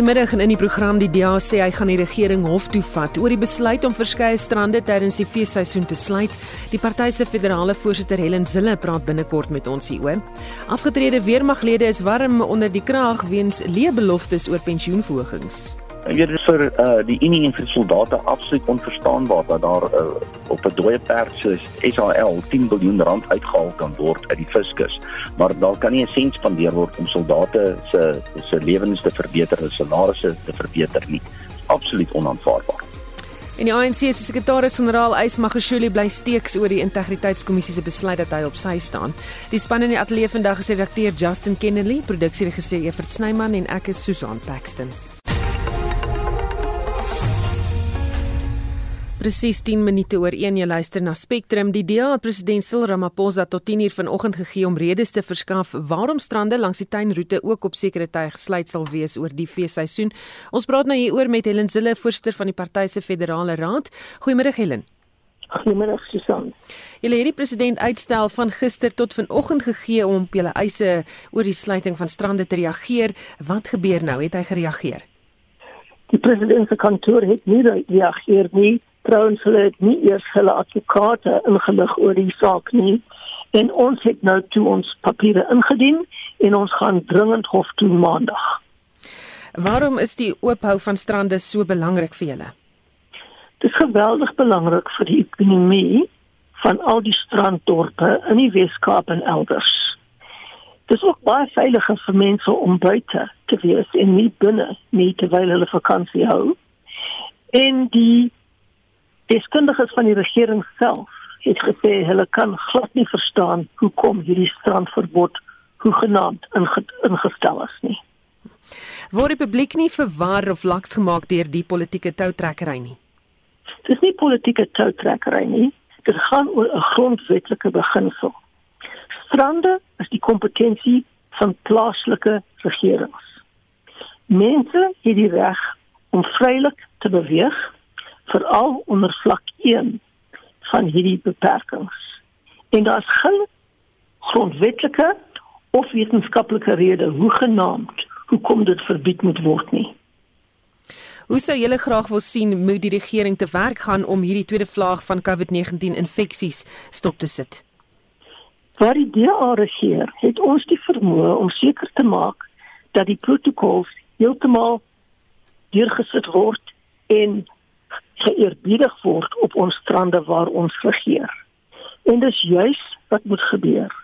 En in die program die DA sê hy gaan die regering hof toe vat oor die besluit om verskeie strande tydens die feesseisoen te sluit. Die party se federale voorsitter Helen Zille praat binnekort met ons hieroor. Afgetrede weermaglede is warm onder die kraag weens leë beloftes oor pensioenverhogings. Dit vir uh, die Unie en vir soldate absoluut onverstaanbaar dat daar uh, op 'n dooie perd soos SAL 10 miljard rand uitgehaal kan word uit die fiskus, maar daar kan nie 'n sent spandeer word om soldate se se lewens te verbeter, hulle salarisse te verbeter nie. Absoluut onaanvaarbaar. En die ANC se sekretaris-generaal Ys Magashule bly steeks oor die integriteitskommissie se besluit dat hy op sy staan. Die span in die ateljee vandag is redakteur Justin Kennedy, produksieregisseur Evert Snyman en ek is Susan Paxton. Presies 10 minute oor 1 jy luister na Spectrum. Die DA president Cyril Ramaphosa tot 10uur vanoggend gegee om redes te verskaf waarom strande langs die tuinroete ook op sekere tye gesluit sal wees oor die feesseisoen. Ons praat nou hieroor met Helen Zille, voorsteur van die party se federale raad. Goeiemôre Helen. Goeiemôre Susan. Julle het die president uitstel van gister tot vanoggend gegee om op julle eise oor die sluiting van strande te reageer. Wat gebeur nou? Het hy gereageer? Die president se kantoor het nie gereageer nie. Trouwens hulle het nie eers hulle advokate ingelig oor die saak nie en ons het nou toe ons papiere ingedien en ons gaan dringend hof toe maandag. Waarom is die oophou van strande so belangrik vir julle? Dit is geweldig belangrik vir die ekonomie van al die stranddorpe in die Weskaap en elders. Dit is ook baie veiliger vir mense om buite te wees en nie binne nie terwyl hulle vakansie hou. En die Deskundiges van die regering self het gesê hulle kan glad nie verstaan hoekom hierdie strandverbod hoegenaamd inge ingestel is nie. Word die publiek nie verwar of laks gemaak deur die politieke toutrekkery nie? Dit is nie politieke toutrekkery nie. Dit gaan oor 'n grondwetlike beginsel. Strande is die kompetensie van plaaslike regerings. Mense het die reg om vrylik te beweeg veral onder vlak 1 van hierdie beperkings. En daar's geen grondwetlike of wetenskaplike rede hoegenaamd hoekom dit verbied moet word nie. Hoe sou julle graag wil sien moet die regering te werk gaan om hierdie tweede vlaag van COVID-19 infeksies stop te sit? Waar die DA regeer, het ons die vermoë om seker te maak dat die protokols heeltemal deurgesit word en geëerbiedig word op ons strande waar ons regeer. En dis juis wat moet gebeur.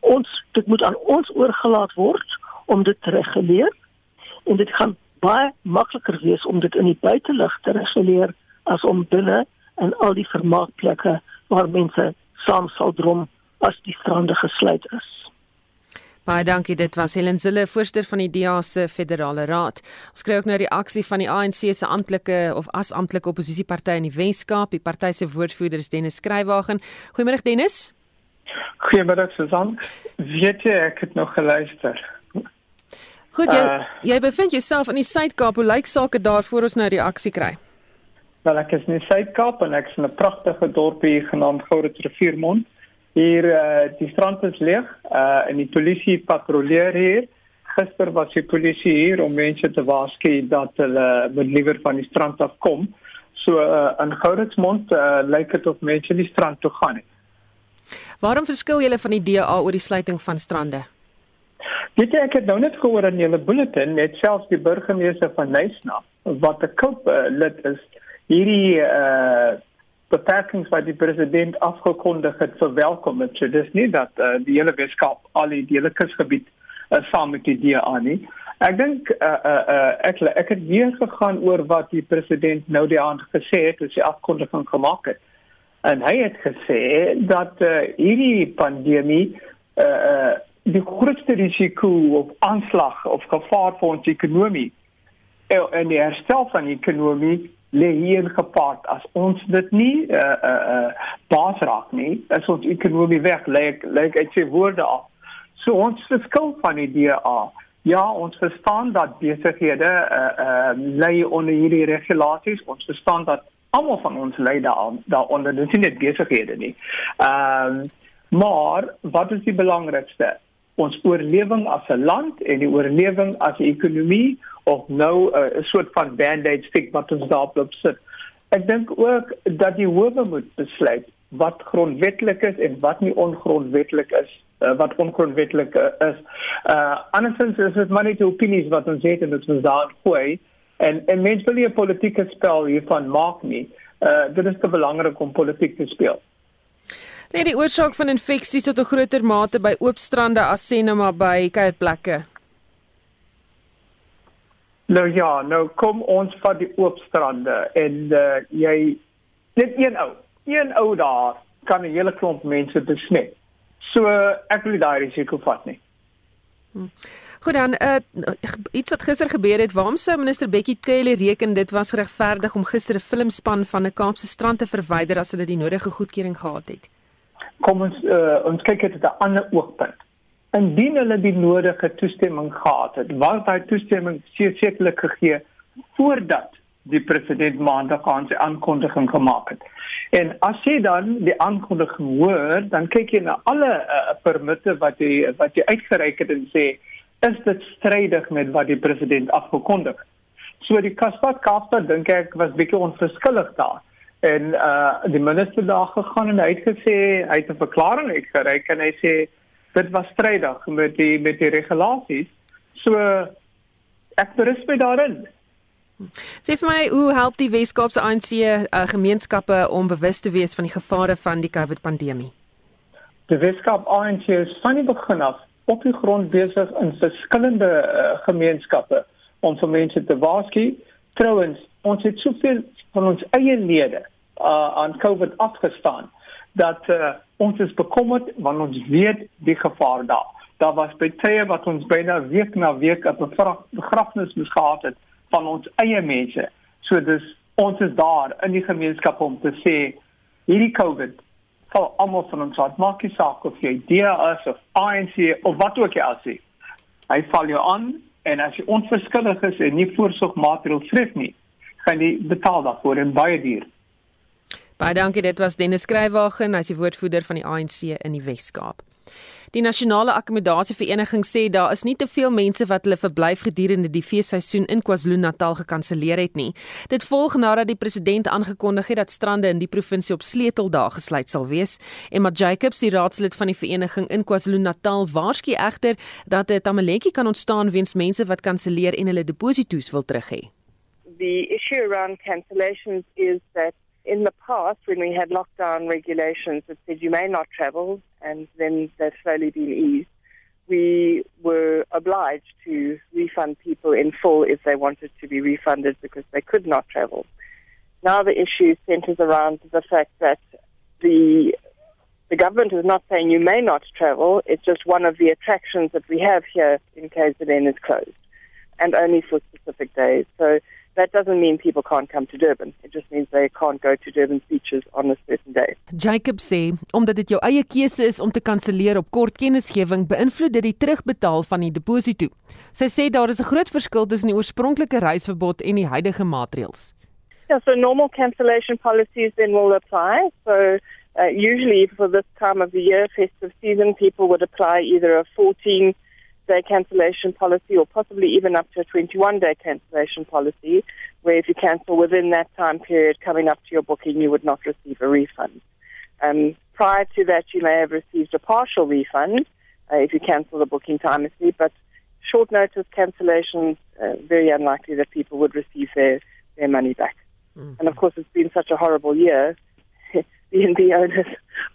Ons dit moet aan ons oorgelaat word om dit te reguleer en dit gaan baie makliker wees om dit in die buitelug te reguleer as om binne in al die vermaakplekke waar mense saam sal drom as die strande gesluit is. Baie dankie. Dit was Helen Zille, voorsteur van die DA se Federale Raad. Ons kry ook nou reaksie van die ANC se amptelike of as amptelike oppositieparty in die Wes-Kaap. Die party se woordvoerder is Dennis Skrywagen. Goeiemôre Dennis. Goeiemôre Susan. Weet jy ek het nog geluister. Goed, jy uh, jy bevind jouself in die Suid-Kaap. Hoe lyk sake daar voor ons nou reaksie kry? Wel ek is in die Suid-Kaap en ek is in 'n pragtige dorpie genaamd Gourits Riviermond. Hier uh, die strand is leeg uh, en die polisie patrolleer hier. Gister was die polisie hier om mense te waarsku dat hulle moet liewer van die strand af kom. So uh, in Gouritsmond uh, lyk dit of mense die strand toe gaan. Nie. Waarom verskil julle van die DA oor die sluiting van strande? Weet jy ek het nou net gehoor in julle bulletin net selfs die burgemeester van Nysna wat 'n koop uh, lid is hierdie uh beperkings wat die president afgekondig het verwelkom het. So dis nie dat uh, die hele Weskaap al die hele kusgebied uh, saam met die DA nie. Ek dink uh, uh, uh, ek ek het weer gegaan oor wat die president nou die aand gesê het as hy afkondiging gemaak het. En hy het gesê dat uh, hierdie pandemie uh, die grootste risiko of aanslag of gevaar vir ons ekonomie en die herstel van die ekonomie lê hier gepaard as ons dit nie uh uh, uh baas raak nie as ons ekonomie weg lê lê uit sy woorde af so ons verskil van die DA Ja, ons verstaan dat besighede uh uh lê onder hierdie regulasies. Ons verstaan dat almal van ons lê daar daaronder. Dit is nie net besighede nie. Ehm uh, maar wat is die belangrikste? Ons oorlewing as 'n land en die oorlewing as 'n ekonomie of nou 'n uh, soort van band-aid stick wat ons daarop sit. Ek dink ook dat die howe moet besluit wat grondwetlik is en wat nie ongrondwetlik is uh, wat ongrondwetlik uh, is. Uh andersins is dit maar net opinies wat ons het en dit is daar gooi en en mens wil nie 'n politieke spel hiervan maak nie. Uh dit is te belangrik om politiek te speel. Nee, die oorsaak van infeksies tot 'n groter mate by oopstrande as nou maar by kuierplekke. Nou ja, nou kom ons van die oopstrande en uh, jy net een ou, een ou daar kan 'n hele klomp mense besmet. So ek wil daai risiko vat nie. Hm. Goed dan, uh, iets wat gister gebeur het, waarom sou minister Bekkie Cele reken dit was geregverdig om gister 'n filmspan van 'n Kaapse strand te verwyder as hulle die nodige goedkeuring gehad het? Kom ons uh, ons kyk dit uit 'n ander oogpunt. Indien hulle die nodige toestemming gehad het, was daai toestemming sekerlik gegee voordat die president maandag aan sy aankondiging gemaak het. En as jy dan die aankondiging hoor, dan kyk jy na alle uh, permitte wat jy wat jy uitgereik het en sê is dit strydig met wat die president afgekondig. So die Kaspat Kaapstad dink ek was bietjie onverskillig daar. En uh die minister daar gegaan en hy het gesê hy het 'n verklaring uitgereik en hy sê dit was strydig met die met die regulasies. So ek berus by daarin. Sê vir my, hoe help die Weskaapse ANC uh, gemeenskappe om bewus te wees van die gevare van die COVID-pandemie? Die Weskaap ANC is van die begin af op die grond besig in verskillende uh, gemeenskappe om vir mense te waarsku. Trouwens, ons het soveel van ons eie lede uh, aan COVID afgestaan dat uh, ons is bekommerd want ons weet die gevaar daar. Daar was baie wat ons byna week na week op 'n begrafnis moes gehad het van ons eie mense. So dis ons is daar in die gemeenskap om te sê hierdie COVID val almal van ons aan. Maak nie saak of jy DA is of ANC of wat ook al sê. Hy val jou aan en as jy onverskillig is en nie voorsorgmaatreëls tref nie, gaan jy betaal daarvoor en baie duur. Baie dankie, dit was Dennis Skrywagen, hy's die woordvoerder van die ANC in die Wes-Kaap. Die nasionale akkommodasievereniging sê daar is nie te veel mense wat hulle verblyf gedurende die feesseisoen in KwaZulu-Natal gekanselleer het nie. Dit volg nadat die president aangekondig het dat strande in die provinsie op sleuteldae gesluit sal wees. Emma Jacobs, die raadslid van die vereniging in KwaZulu-Natal, waarsku egter dat 'n tamaletjie kan ontstaan weens mense wat kanselleer en hulle deposito's wil terug hê. The issue around cancellations is that in the past, when we had lockdown regulations that said you may not travel, and then they've slowly been eased, we were obliged to refund people in full if they wanted to be refunded because they could not travel. Now the issue centers around the fact that the the government is not saying you may not travel. It's just one of the attractions that we have here in KZN is closed, and only for specific days. So that doesn't mean people can't come to Durban. It just means they can't go to Durban beaches on a certain day. Jacob sê omdat dit jou eie keuse is om te kanselleer op kort kennisgewing, beïnvloed dit die terugbetaal van die deposito. Sy sê daar is 'n groot verskil tussen die oorspronklike reisverbod en die huidige maatreëls. Yeah, so normal cancellation policies then will apply. So uh, usually for this time of the year, festive season, people would apply either a 14 day cancellation policy or possibly even up to a 21 day cancellation policy, where if you cancel within that time period coming up to your booking, you would not receive a refund. Um, prior to that, you may have received a partial refund uh, if you cancel the booking timely, but short notice cancellations, uh, very unlikely that people would receive their, their money back. Mm-hmm. And of course, it's been such a horrible year. B&B owners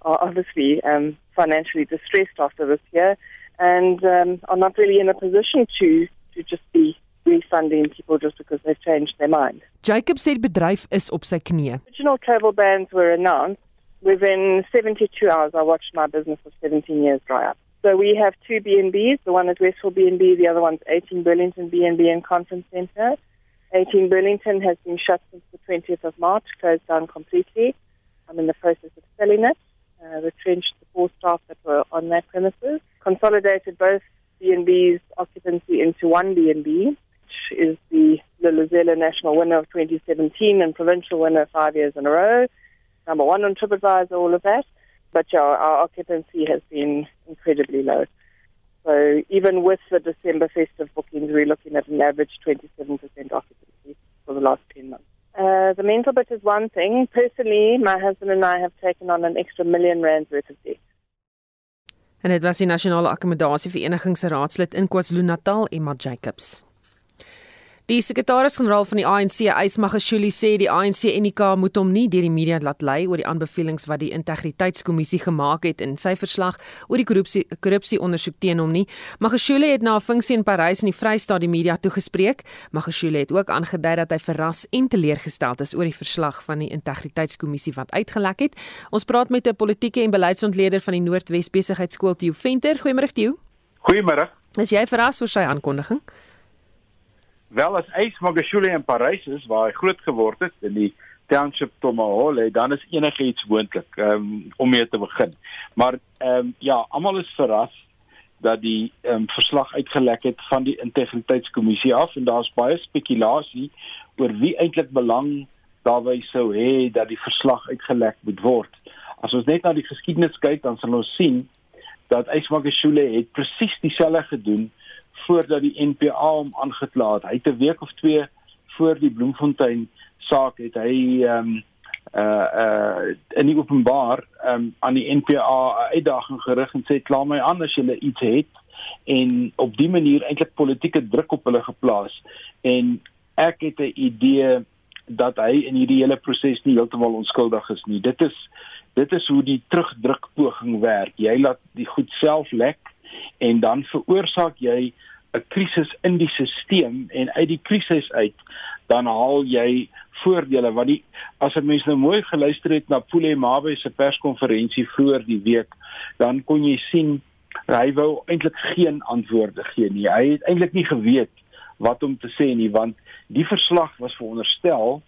are obviously um, financially distressed after this year and um, are not really in a position to to just be refunding people just because they've changed their mind. Jacob said bedryf is op sy knie. Original travel bans were announced within 72 hours. I watched my business of 17 years dry up. So we have two B&Bs. The one is Westfield B&B. The other one's 18 Burlington B&B and Conference Centre. 18 Burlington has been shut since the 20th of March, closed down completely. I'm in the process of selling it. Uh, retrenched four staff that were on that premises consolidated both B&B's occupancy into one B&B, which is the Lilizela National winner of 2017 and provincial winner five years in a row. Number one on TripAdvisor, all of that. But yeah, our occupancy has been incredibly low. So even with the December festive bookings, we're looking at an average 27% occupancy for the last 10 months. Uh, the mental bit is one thing. Personally, my husband and I have taken on an extra million rands worth of debt. En dit was die Nasionale Akkommodasie Vereniging se raadslid in KwaZulu-Natal, Emma Jacobs. Die sekretaris-generaal van die ANC, Ysmagashuli, sê die ANC en die K moet hom nie deur die media laat lei oor die aanbevelings wat die integriteitskommissie gemaak het in sy verslag oor die korrupsie korrupsieondersoek teen hom nie. Magashuli het na 'n funksie in Parys in die Vrystaat die media toegespreek. Magashuli het ook aangedui dat hy verras en teleurgesteld is oor die verslag van die integriteitskommissie wat uitgelek het. Ons praat met 'n politieke en beleidsontleder van die Noordwes Besigheidsskool, Theo Venter. Goeiemôre, Theo. Goeiemôre. Is jy verras oor sy aankondiging? Wel as Ace Magashule in Parys is waar hy groot geword het in die township Tomahole, dan is enigiets moontlik um, om mee te begin. Maar ehm um, ja, almal is verras dat die um, verslag uitgelek het van die integriteitskommissie af en daar's baie spekulasie oor wie eintlik belang daarby sou hê dat die verslag uitgelek moet word. As ons net na die geskiedenis kyk, dan sal ons sien dat Ace Magashule het presies dieselfde gedoen voordat die NPA hom aangekla het. Hy het 'n week of 2 voor die Bloemfontein saak het hy ehm um, uh uh in die openbaar um, aan die NPA uitdaging gerig en sê kla my aan as jy iets het. En op die manier eintlik politieke druk op hulle geplaas. En ek het 'n idee dat hy in hierdie hele proses nie heeltemal onskuldig is nie. Dit is dit is hoe die terugdruk poging werk. Jy laat die goed self lek en dan veroorsaak jy 'n krisis in die stelsel en uit die krisis uit dan haal jy voordele want die as 'n mens nou mooi geluister het na Pule Mabe se perskonferensie vroeër die week dan kon jy sien hy wou eintlik geen antwoorde gee nie. Hy het eintlik nie geweet wat om te sê nie want die verslag was veronderstel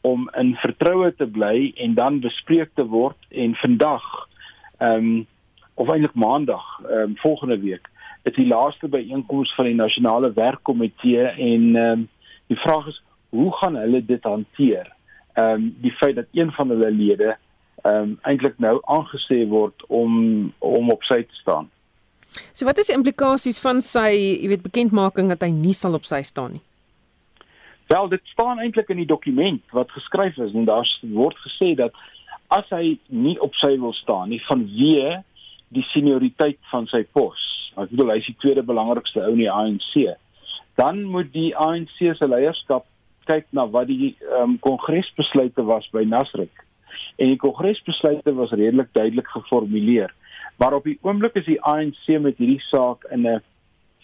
om in vertroue te bly en dan bespreek te word en vandag ehm um, of eintlik maandag ehm um, volgende week is die laaste byeenkoms van die nasionale werkkomitee en ehm um, die vraag is hoe gaan hulle dit hanteer? Ehm um, die feit dat een van hulle lede ehm um, eintlik nou aangesê word om om op sy te staan. So wat is die implikasies van sy, jy weet, bekendmaking dat hy nie sal op sy staan nie? Wel, dit staan eintlik in die dokument wat geskryf is en daar word gesê dat as hy nie op sy wil staan nie vanweë die senioriteit van sy pos Ek bedoel hy is die tweede belangrikste ou in die ANC. Dan moet die ANC se leierskap kyk na wat die ehm um, kongresbesluite was by Nasrek. En die kongresbesluite was redelik duidelik geformuleer. Maar op die oomblik is die ANC met hierdie saak in 'n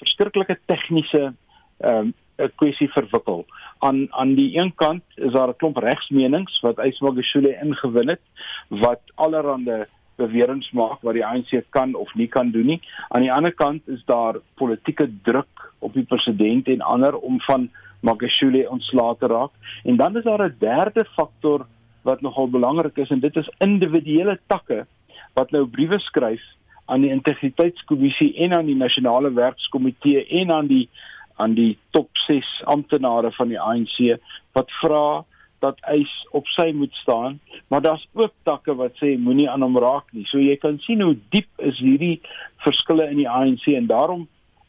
verskriklike tegniese ehm um, kwessie verwikkel. Aan aan die een kant is daar 'n klomp regsmenings wat Ysmagashule ingewin het wat allerhande beweringe maak wat die ANC kan of nie kan doen nie. Aan die ander kant is daar politieke druk op die president en ander om van Magashule ontslae te raak. En dan is daar 'n derde faktor wat nogal belangrik is en dit is individuele takke wat nou briewe skryf aan die integriteitskommissie en aan die nasionale werkskomitee en aan die aan die top 6 amptenare van die ANC wat vra dat eis op sy moet staan, maar daar's ook takke wat sê moenie aan hom raak nie. So jy kan sien hoe diep is hierdie verskille in die ANC en daarom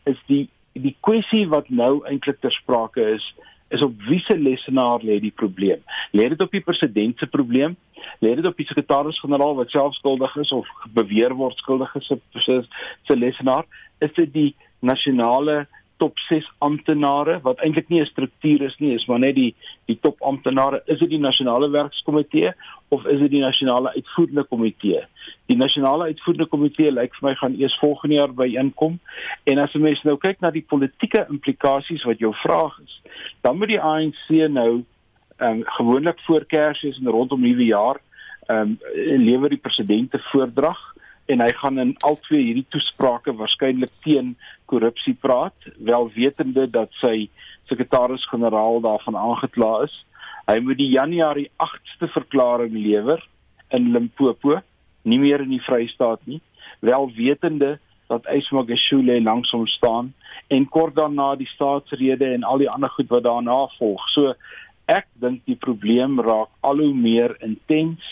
is die die kwessie wat nou eintlik ter sprake is, is op wiese lesenaar lê die probleem. Lê dit op die president se probleem? Lê dit op die sekretaris-generaal wat self skuldig is of beweer word skuldig is se se lesenaar? Is dit die nasionale top 6 amptenare wat eintlik nie 'n struktuur is nie, is maar net die die top amptenare. Is dit die nasionale werkskomitee of is dit die nasionale uitvoerende komitee? Die nasionale uitvoerende komitee lyk vir my gaan eers volgende jaar byeenkom en as 'n mens nou kyk na die politieke implikasies wat jou vraag is, dan moet die ANC nou um, gewoonlik voor Kersfees en rondom nuwe jaar ehm um, lewer die president 'n voordrag en hy gaan in al twee hierdie toesprake waarskynlik teen korrupsie praat, wel wetende dat sy sekretaris-generaal daarvan aangekla is. Hy moet die Januarie 8ste verklaring lewer in Limpopo, nie meer in die Vrystaat nie, wel wetende dat Ismagashule langs hom staan en kort daarna die staatsrede en al die ander goed wat daarna volg. So ek dink die probleem raak al hoe meer intens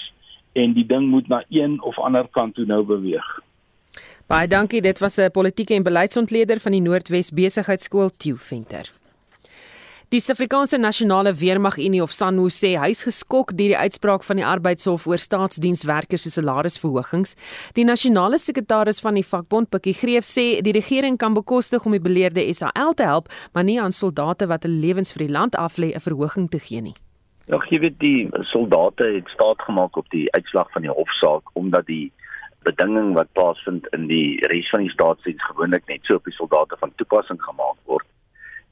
en die ding moet na een of ander kant toe nou beweeg. Baie dankie, dit was 'n politieke en beleidsontleder van die Noordwes Besigheidsskool Tieu Venter. Die Suid-Afrikaanse Nasionale Weermag Unie of SANU sê hy's geskok deur die uitspraak van die Arbeidshof oor staatsdienswerkers se salarisverhogings. Die nasionale sekretaris van die vakbond, Pikkie Greef, sê die regering kan bekostig om die beleerde SAL te help, maar nie aan soldate wat hulle lewens vir die land aflê 'n verhoging te gee nie. Ja, jy weet die soldate het staat gemaak op die uitslag van die hofsaak omdat die bedinging wat plaasvind in die res van die staatsdiens gewoonlik net so op die soldate van toepassing gemaak word.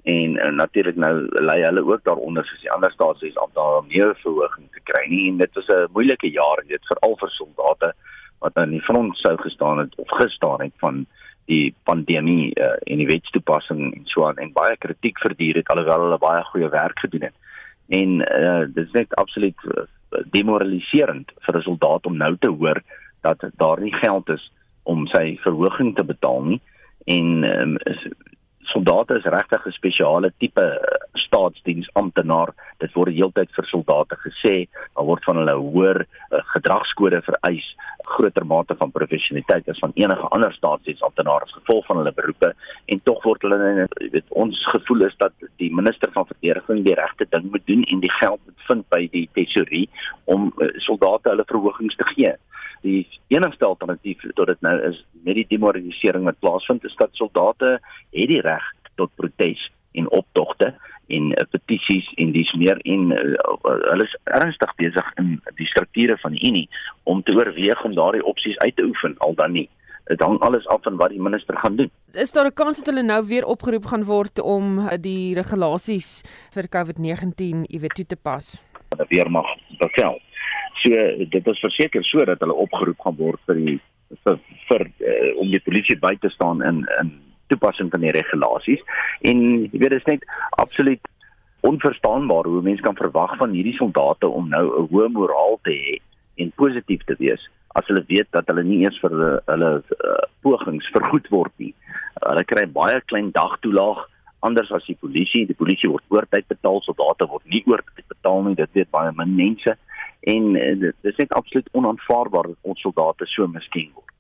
En, en natuurlik nou lê hulle ook daaronder soos die ander staatsies om daar 'n meer verhoging te kry nie. En dit was 'n moeilike jaar en dit veral vir soldate wat aan die front sou gestaan het of gestaan het van die pandemie uh, en die wetstoepassing en so aan. En baie kritiek verduur het alhoewel hulle baie goeie werk gedoen het en uh, dit is net absoluut uh, demoraliserend vir 'n soldaat om nou te hoor dat daar nie geld is om sy verhoging te betaal nie. En um, soldate is regtig 'n spesiale tipe eh, staatsdiensamptenaar. Dit word heeltyd vir soldate gesê, daar word van hulle hoër uh, gedragskode vereis, groter mate van professionaliteit as van enige ander staatsdiensamptenaar as gevolg van hulle beroepe. En tog word hulle jy weet ons gevoel is dat die minister van verdediging die regte ding moet doen en die geld moet vind by die tesourier om uh, soldate hulle verhogings te gee. Die enigste alternatief tot dit nou is met die demoralisering wat plaasvind is dat soldate het die reg tot protes en optogte en uh, petisies en dis meer en uh, hulle is ernstig besig in die strukture van die Unie om te oorweeg om daardie opsies uit te oefen al dan nie. Dit hang alles af van wat die minister gaan doen. Is daar 'n kans dat hulle nou weer opgeroep gaan word om die regulasies vir COVID-19 iewers toe te pas? Weer mag bevel. So dit is verseker sodat hulle opgeroep gaan word vir die vir, vir uh, om die polisie by te staan in in toepassing van die regulasies. En jy weet dit is net absoluut onverstaanbaar hoe mense kan verwag van hierdie soldate om nou 'n hoë moraal te hê en positief te wees as hulle weet dat hulle nie eens vir hulle, hulle uh, pogings vergoed word nie. Hulle kry baie klein dagtoelaag anders as die polisie. Die polisie word oortyd betaal, soldate word nie oortyd betaal nie. Dit weet baie min mense en uh, dit is net absoluut onaanvaarbaar dat ons soldate so misken word.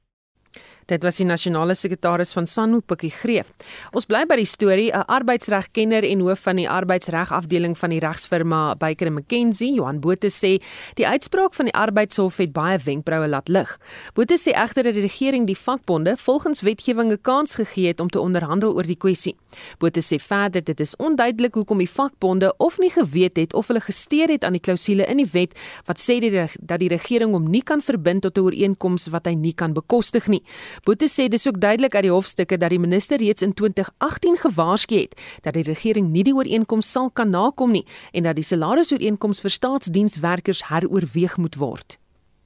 Dit was die nasionale sekretaris van Sanwu Pikkie Greef. Ons bly by die storie, 'n arbeidsregkenner en hoof van die arbeidsregafdeling van die regsfirma Baker & McKenzie, Johan Botha sê, die uitspraak van die arbeidshof het baie wenkbroue laat lig. Botha sê egter dat die regering die vakbonde volgens wetgewing 'n kans gegee het om te onderhandel oor die kwessie. Botha sê verder dit is onduidelik hoekom die vakbonde of nie geweet het of hulle gesteer het aan die klousule in die wet wat sê dat die regering hom nie kan verbind tot 'n ooreenkoms wat hy nie kan bekostig nie. Boete sê dis ook duidelik uit die hofstukke dat die minister reeds in 2018 gewaarsku het dat die regering nie die ooreenkoms sal kan nakom nie en dat die salarisooreenkoms vir staatsdienswerkers heroorweeg moet word.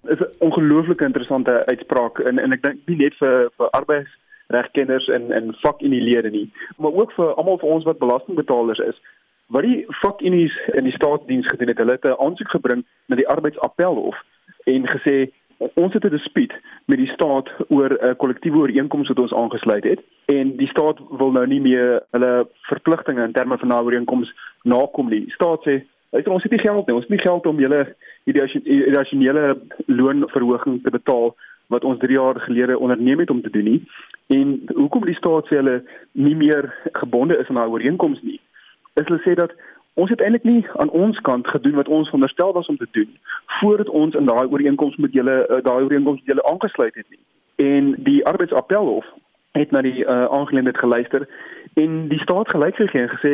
Dit is 'n ongelooflike interessante uitspraak en en ek dink nie net vir vir arbeidsregkenners en en vakunielede nie, maar ook vir almal van ons wat belastingbetalers is. Wat die vakunies in die staatsdiens gedoen het, hulle het 'n aansoek gebring na die arbeidsappelhof en gesê ons het 'n dispuut met die staat oor 'n uh, kollektiewe ooreenkoms wat ons aangesluit het en die staat wil nou nie meer hulle verpligtinge in terme van daardie ooreenkoms nakom nie. Die staat sê Ek ons het nie geld nie. Ons het nie geld om julle irrasionele loonverhoging te betaal wat ons 3 jaar gelede onderneem het om te doen nie. En hoekom die staat sê hulle nie meer gebonde is aan daai ooreenkoms nie? Is hulle sê dat ons het eintlik nie aan ons kant gedoen wat ons veronderstel was om te doen voordat ons in daai ooreenkoms met julle uh, daai ooreenkoms met julle aangesluit het nie. En die arbeidsappelhof het na die uh, aangeleentheid geluister en die staat gelyk gegee en gesê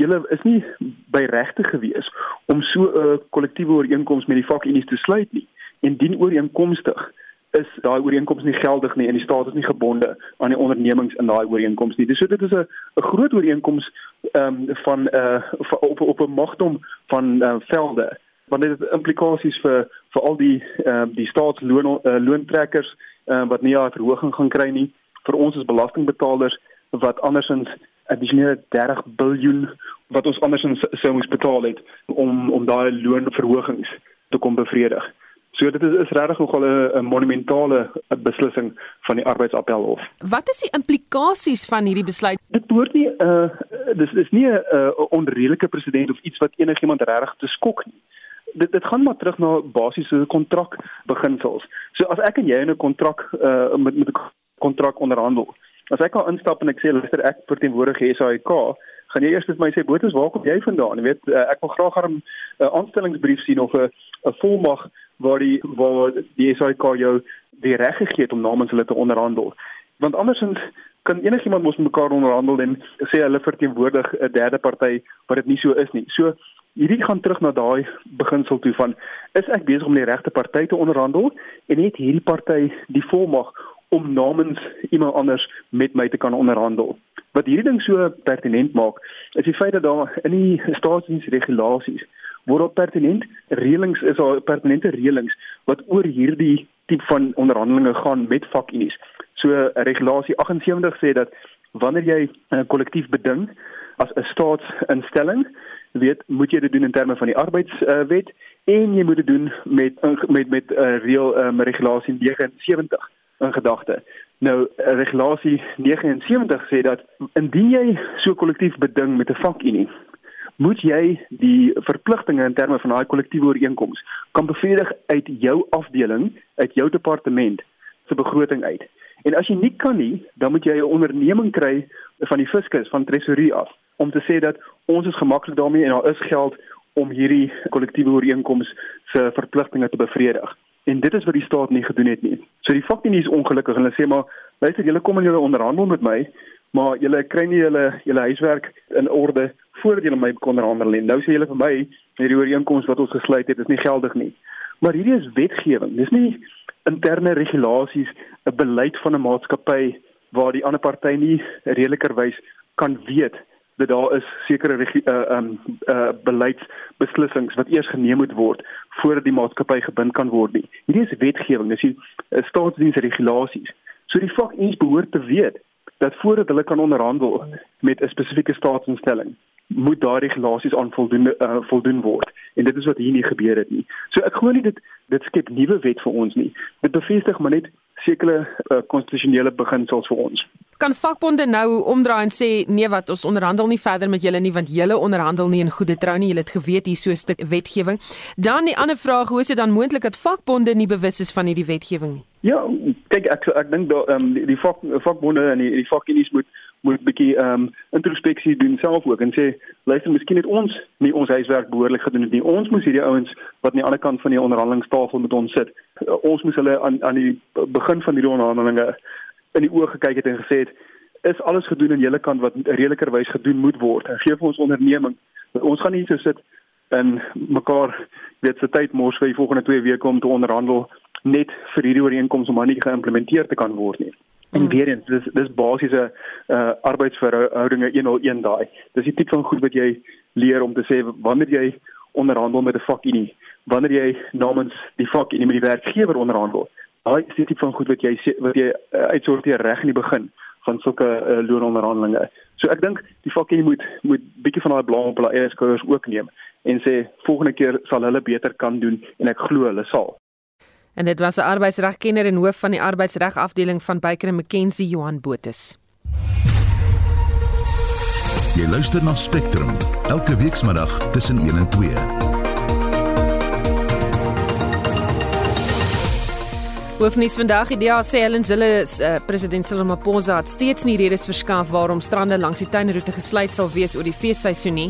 julle is nie by regte gewees om so 'n uh, kollektiewe ooreenkoms met die vakunies te sluit nie. En dien ooreenkomstig is daai ooreenkoms nie geldig nie en die staat is nie gebonde aan die ondernemings in daai ooreenkoms nie. Dis so dit is 'n 'n groot ooreenkoms ehm um, van eh uh, op op 'n magdom van uh, velde want dit het implikasies vir vir al die ehm uh, die staatsloon uh, loontrekkers ehm uh, wat nie 'n verhoging gaan kry nie vir ons as belastingbetalers wat andersins addisionele 30 miljard wat ons andersins sou moes betaal het om om daai loonverhogings te kom bevredig. So dit is is regtig nogal 'n monumentale beslissing van die arbeidsappelhof. Wat is die implikasies van hierdie besluit? Dit behoort nie 'n uh, dis is nie 'n uh, onredelike president of iets wat enigiemand regtig te skok nie. Dit dit gaan maar terug na basiese kontrakbeginsels. So as ek en jy in 'n kontrak uh, met met 'n kontrak onderhandel. As ek kan instap en ek sê luister ek verteenwoordig SAIK, gaan jy eers met my sê Botus, waar kom jy vandaan? Jy weet, uh, ek wil graag 'n uh, aanstellingsbrief sien of 'n 'n volmag waar die waar die SAIK jou die reg gegee het om namens hulle te onderhandel. Want andersins kan enigiemand mos mekaar onderhandel en sê hulle verteenwoordig 'n derde party wat dit nie so is nie. So hierdie gaan terug na daai beginsel toe van is ek besig om die regte party te onderhandel en het hierdie party die volmag om namens iemand anders met my te kan onderhandel. Wat hierdie ding so pertinent maak, is die feit dat daar in die staatsdiensregulasies word op pertinent reëlings is daar pertinente reëlings wat oor hierdie tipe van onderhandelinge gaan met vakunies. So regulasie 78 sê dat wanneer jy 'n kollektief beding as 'n staatsinstelling, weet moet jy dit doen in terme van die arbeidswet uh, en jy moet dit doen met met met 'n uh, reël um, regulasie 79 in gedagte. Nou regulasie 79 sê dat indien jy so kollektief beding met 'n vakunie, moet jy die verpligtinge in terme van daai kollektiewe ooreenkoms kan bevredig uit jou afdeling, uit jou departement se begroting uit. En as jy nie kan nie, dan moet jy 'n onderneming kry van die fiskus van tresorie af om te sê dat ons is gemaklik daarmee en daar is geld om hierdie kollektiewe ooreenkoms se verpligtinge te bevredig. En dit is wat die staat nie gedoen het nie. So die fakunie is ongelukkig hulle sê maar luister julle kom en julle onderhandel met my, maar julle kry nie julle julle huiswerk in orde voordat julle my kon onderhandel nie. Nou sê julle vir my hierdie ooreenkoms wat ons gesluit het is nie geldig nie. Maar hierdie is wetgewing. Dis nie interne regulasies, 'n beleid van 'n maatskappy waar die ander party nie redelikerwys kan weet dat daar is sekere uh um uh beleidsbeslissings wat eers geneem moet word voordat die maatskappy gebind kan word nie. Hierdie is wetgewing, dis die uh, staatsdiensregulasies. So die vakdiens behoort te weet dat voordat hulle kan onderhandel met 'n spesifieke staatsinstelling, moet daardie regulasies aan voldoen uh, voldoen word. En dit is wat hier nie gebeur het nie. So ek glo nie dit dit skep nuwe wet vir ons nie. Dit bevestig maar net sekere uh, konstitusionele beginsels vir ons kan vakbonde nou omdraai en sê nee wat ons onderhandel nie verder met julle nie want julle onderhandel nie in goeie trou nie julle het geweet hier so 'n stuk wetgewing dan die ander vraag hoe is dit dan moontlik dat vakbonde nie bewus is van hierdie wetgewing nie ja kyk ek ek dink dat ehm um, die, die vak vakbonde en die, die vakunie's moet moet bietjie ehm um, introspeksie doen self ook en sê luister miskien het ons nie ons huiswerk behoorlik gedoen het nie ons moes hierdie ouens wat aan die ander kant van die onderhandelingstafel met ons sit ons moes hulle aan aan die begin van hierdie onderhandelinge in die oë gekyk het en gesê het is alles gedoen aan julle kant wat redelikerwys gedoen moet word. En gee vir ons onderneming ons gaan nie so sit en mekaar weet se tyd mors vir die volgende 2 weke om te onderhandel net vir hierdie ooreenkoms om maar nie geïmplementeer te kan word nie. En hmm. weer eens dis dis basiese uh arbeidsverhoudinge 101 daai. Dis die tipe van goed wat jy leer om te sê wanneer jy onderhandel met 'n vakunie, wanneer jy namens die vakunie met die werkgewer onderhandel, daai is die tipe van goed wat jy wat jy uh, uitsorteer reg in die begin van sulke uh, loononderhandelinge. So ek dink die vakkie moet moet bietjie van daai blame op hulle eie skouers ook neem en sê volgende keer sal hulle beter kan doen en ek glo hulle sal. En dit was 'n arbeidsregkenner en hoof van die arbeidsreg afdeling van Baker McKenzie Johan Botus. Jy luister na Spectrum elke weekmiddag tussen 1 en 2. Hoofnuus vandag, die DA sê Zille is uh, president Cyril Ramaphosa het steeds nie redes verskaf waarom strande langs die tuinroete gesluit sal wees oor die feesseisoen nie.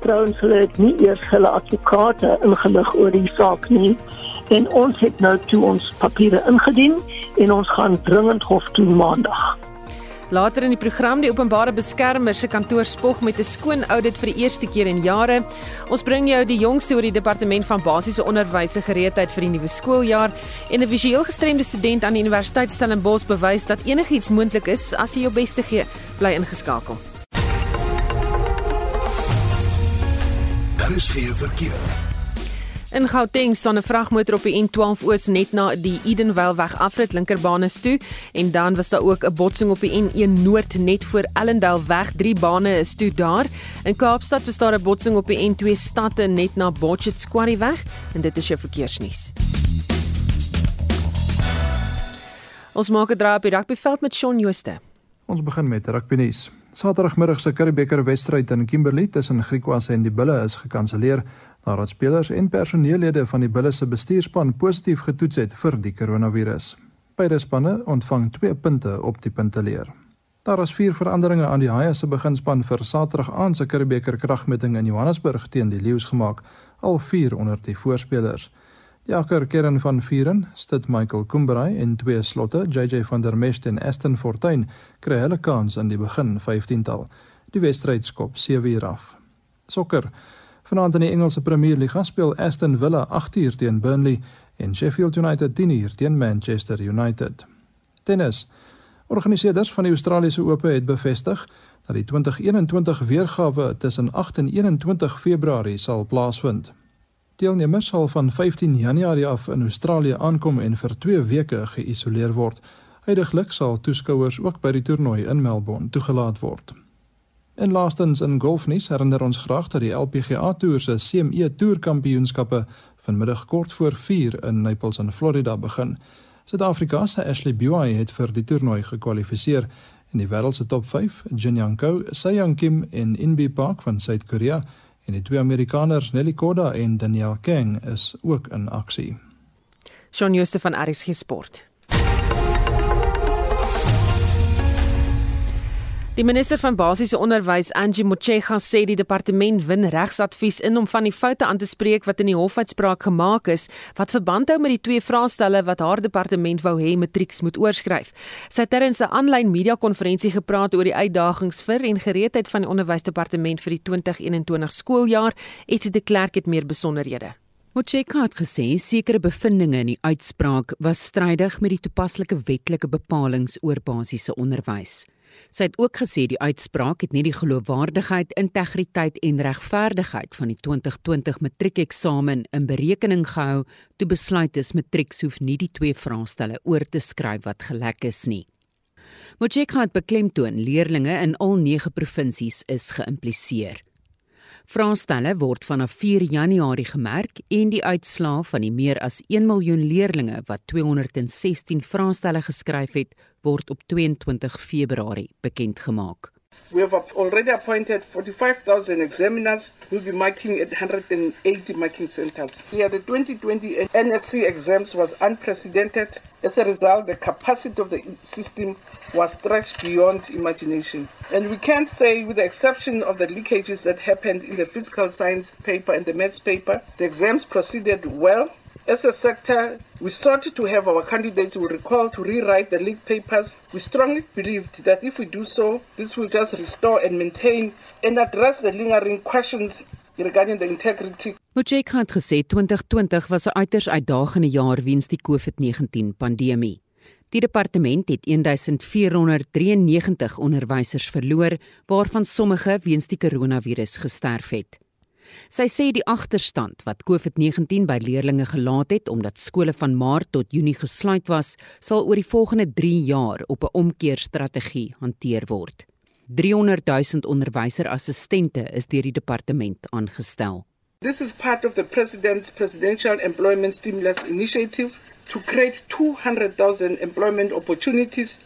Trouens hulle het nie eers hulle advokate ingelig oor die saak nie en ons het nou toe ons papiere ingedien en ons gaan dringend hof toe maandag. Later in die program die openbare beskermer se kantoor spog met 'n skoon audit vir die eerste keer in jare. Ons bring jou die jongste oor die departement van basiese onderwys se gereedheid vir die nuwe skooljaar en 'n visueel gestremde student aan die Universiteit Stellenbosch bewys dat enigiets moontlik is as jy jou bes te gee. Bly ingeskakel. Daar is geen verkeer. In Gauteng staan 'n vragmotor op die N12 oos net na die Edenvale weg afrit linkerbane toe en dan was daar ook 'n botsing op die N1 noord net voor Ellendale weg. Drie bane is toe daar. In Kaapstad was daar 'n botsing op die N2 stad net na Botchet Quarry weg en dit is jou verkeersnuus. Ons maak 'n draai op die rugbyveld met Shaun Jooste. Ons begin met rugby nuus. Saterdagmiddag se Curriebeeker wedstryd in Kimberley tussen Griquas en die Bulle is gekanselleer nadat spelers en personeellede van die Bulle se bestuurspan positief getoets het vir die koronavirus. Beide spanne ontvang 2 punte op die punteleer. Daar is vier veranderinge aan die Haie se beginspan vir Saterdag aand se Curriebeeker kragmeting in Johannesburg teen die Lions gemaak, al vier onder die voorspelers. Die akker kern van vieren, Stit Michael Kumberai en twee slotte, JJ van der Merwe en Aston Fortuin, kry hulle kans in die begin 15tal. Die wedstryd skop 7 uur af. Sokker. Vanaand in die Engelse Premier League speel Aston Villa 8uur teen Burnley en Sheffield United 10uur teen Manchester United. Tennis. Organiseerders van die Australiese Ope het bevestig dat die 2021 weergawe tussen 8 en 21 Februarie sal plaasvind. Deelnemers sal van 15 Januarie af in Australië aankom en vir 2 weke geïsoleer word. Huidiglik sal toeskouers ook by die toernooi in Melbourne toegelaat word. En laastens in golfnuus herinner ons graag dat die LPGA Tour se CME Tour Kampioenskappe vanmiddag kort voor 4 in Naples in Florida begin. Suid-Afrika se Ashley Buy het vir die toernooi gekwalifiseer in die wêreld se top 5. Jin Young Ko, Se Young Kim en Inbi Park van Suid-Korea en die twee Amerikaners Nelly Korda en Danielle Kang is ook in aksie. Shaun Jooste van RSG Sport. Die minister van basiese onderwys, Angie Motshega, sê die departement win regsadvies in om van die foute aan te spreek wat in die hofuitspraak gemaak is wat verband hou met die twee vraestelle wat haar departement wou hê matrieks moet oorskryf. Sy het terwyl 'n aanlyn media-konferensie gepraat oor die uitdagings vir en gereedheid van die onderwysdepartement vir die 2021 skooljaar. Esie de Klerk het meer besonderhede. Motshega het gesê sekere bevindinge in die uitspraak was strydig met die toepaslike wetlike bepalinge oor basiese onderwys. Sy het ook gesê die uitspraak het nie die geloofwaardigheid, integriteit en regverdigheid van die 2020 matriekeksamen in berekening gehou toe besluit is matrieks hoef nie die twee vraestelle oor te skryf wat gelek is nie. Mojeka het beklemtoon leerders in al 9 provinsies is geïmpliseer. Vraestelle word vanaf 4 Januarie gemerk en die uitslae van die meer as 1 miljoen leerders wat 216 vraestelle geskryf het, word op 22 Februarie bekend gemaak. We have already appointed 45,000 examiners who will be marking at 180 marking centers. Yeah, the 2020 NSC exams was unprecedented. As a result, the capacity of the system was stretched beyond imagination. And we can say, with the exception of the leakages that happened in the physical science paper and the maths paper, the exams proceeded well As a sector, we sought to have our candidates we recall to rewrite the league papers. We strongly believed that if we do so, this will just restore and maintain and address the lingering questions regarding the integrity. Mojek het gesê 2020 was 'n uiters uitdagende jaar weens die COVID-19 pandemie. Die departement het 1493 onderwysers verloor, waarvan sommige weens die koronavirus gesterf het. Sy sê die agterstand wat COVID-19 by leerders gelaat het omdat skole van Maart tot Junie gesluit was, sal oor die volgende 3 jaar op 'n omkeerstrategie hanteer word. 300 000 onderwyserassistente is deur die departement aangestel. This is part of the president's presidential employment stimulus initiative to create 200,000 employment opportunities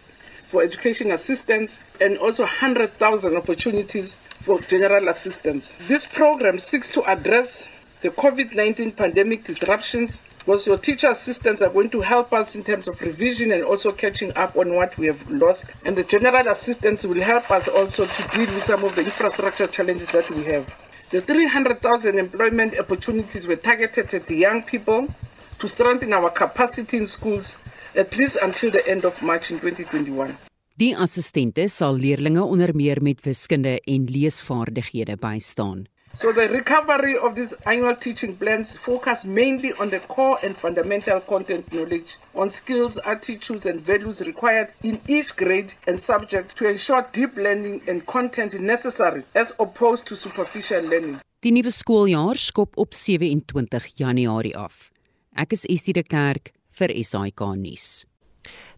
for education assistants and also 100,000 opportunities for general assistance. This program seeks to address the COVID 19 pandemic disruptions because your teacher assistants are going to help us in terms of revision and also catching up on what we have lost. And the general assistants will help us also to deal with some of the infrastructure challenges that we have. The 300,000 employment opportunities were targeted at the young people to strengthen our capacity in schools at least until the end of March in 2021. Die assistente sal leerders onder meer met wiskunde en leesvaardighede bystaan. So the recovery of these annual teaching plans focus mainly on the core and fundamental content knowledge, on skills, attitudes and values required in each grade and subject to ensure deep learning and content necessary as opposed to superficial learning. Die nuwe skooljaar skop op 27 Januarie af. Ek is Estie de Klerk vir SAK nuus.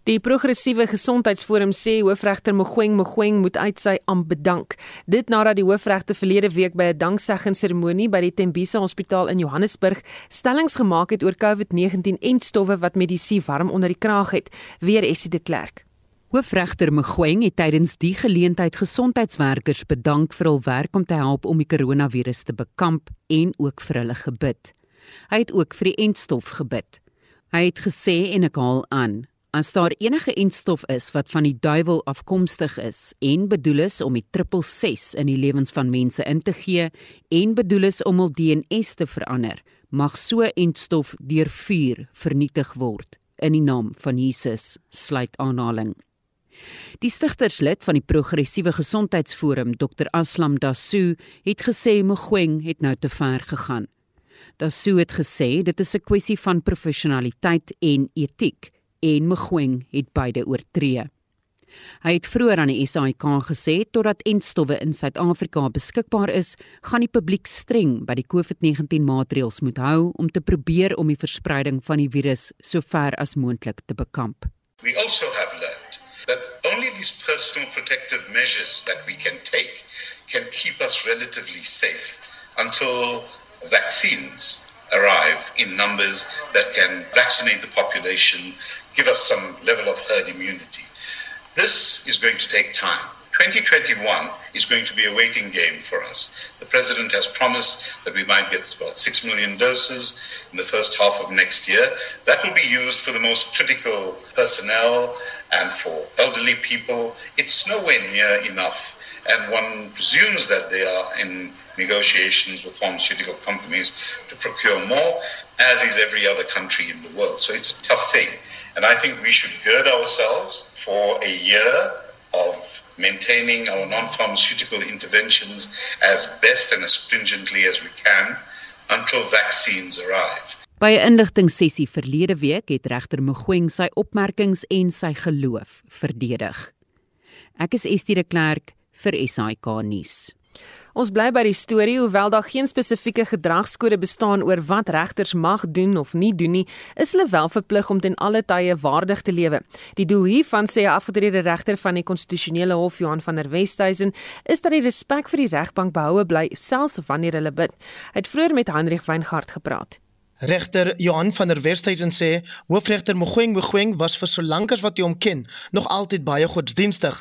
Die progressiewe gesondheidsforum sê hoofregter Mogoeng Mogoeng moet uit sy amp bedank. Dit nadat die hoofregter verlede week by 'n dankseggingseremonie by die Tembisa Hospitaal in Johannesburg stellings gemaak het oor COVID-19 en stowwe wat medisy warm onder die kraag het, weer Essie de Klerk. Hoofregter Mogoeng het tydens die geleentheid gesondheidswerkers bedank vir hul werk om te help om die koronavirus te bekamp en ook vir hulle gebid. Hy het ook vir die entstof gebid. Hy het gesê en ek haal aan: As daar enige entstof is wat van die duiwel afkomstig is en bedoel is om die 666 in die lewens van mense in te gee en bedoel is om hul DNS te verander, mag so entstof deur vuur vernietig word in die naam van Jesus. Sluit aanhaling. Die stigterslid van die progressiewe gesondheidsforum, Dr Aslam Dasu, het gesê Mogoeng het nou te ver gegaan. Dasu het gesê dit is 'n kwessie van professionaliteit en etiek en Mogoeng het beide oortree. Hy het vroeër aan die SAIK gesê totdat entstowwe in Suid-Afrika beskikbaar is, gaan die publiek streng by die COVID-19 maatreëls moet hou om te probeer om die verspreiding van die virus so ver as moontlik te bekamp. We also have learned that only these personal protective measures that we can take can keep us relatively safe until vaccines arrive in numbers that can vaccinate the population give us some level of herd immunity. This is going to take time. 2021 is going to be a waiting game for us. The president has promised that we might get about 6 million doses in the first half of next year. That will be used for the most critical personnel and for elderly people. It's nowhere near enough. And one presumes that they are in negotiations with pharmaceutical companies to procure more, as is every other country in the world. So it's a tough thing. And I think we should gird ourselves for a year of maintaining our non pharmaceutical interventions as best and as stringently as we can until vaccines arrive. By 'n inligtingsessie verlede week het regter Mogoeng sy opmerkings en sy geloof verdedig. Ek is Estie de Klerk vir SAK nuus. Ons bly by die storie hoewel daar geen spesifieke gedragskode bestaan oor wat regters mag doen of nie doen nie, is hulle wel verplig om ten alle tye waardig te lewe. Die doel hiervan sê 'n afgetrede regter van die konstitusionele hof Johan van der Westhuizen is dat die respek vir die regbank behoue bly selfs wanneer hulle bid. Hy het vroeër met Hendrik Weingart gepraat. Regter Johan van der Westhuizen sê hoofregter Mogoeng Mogoeng was vir solank as wat hy hom ken nog altyd baie godsdienstig,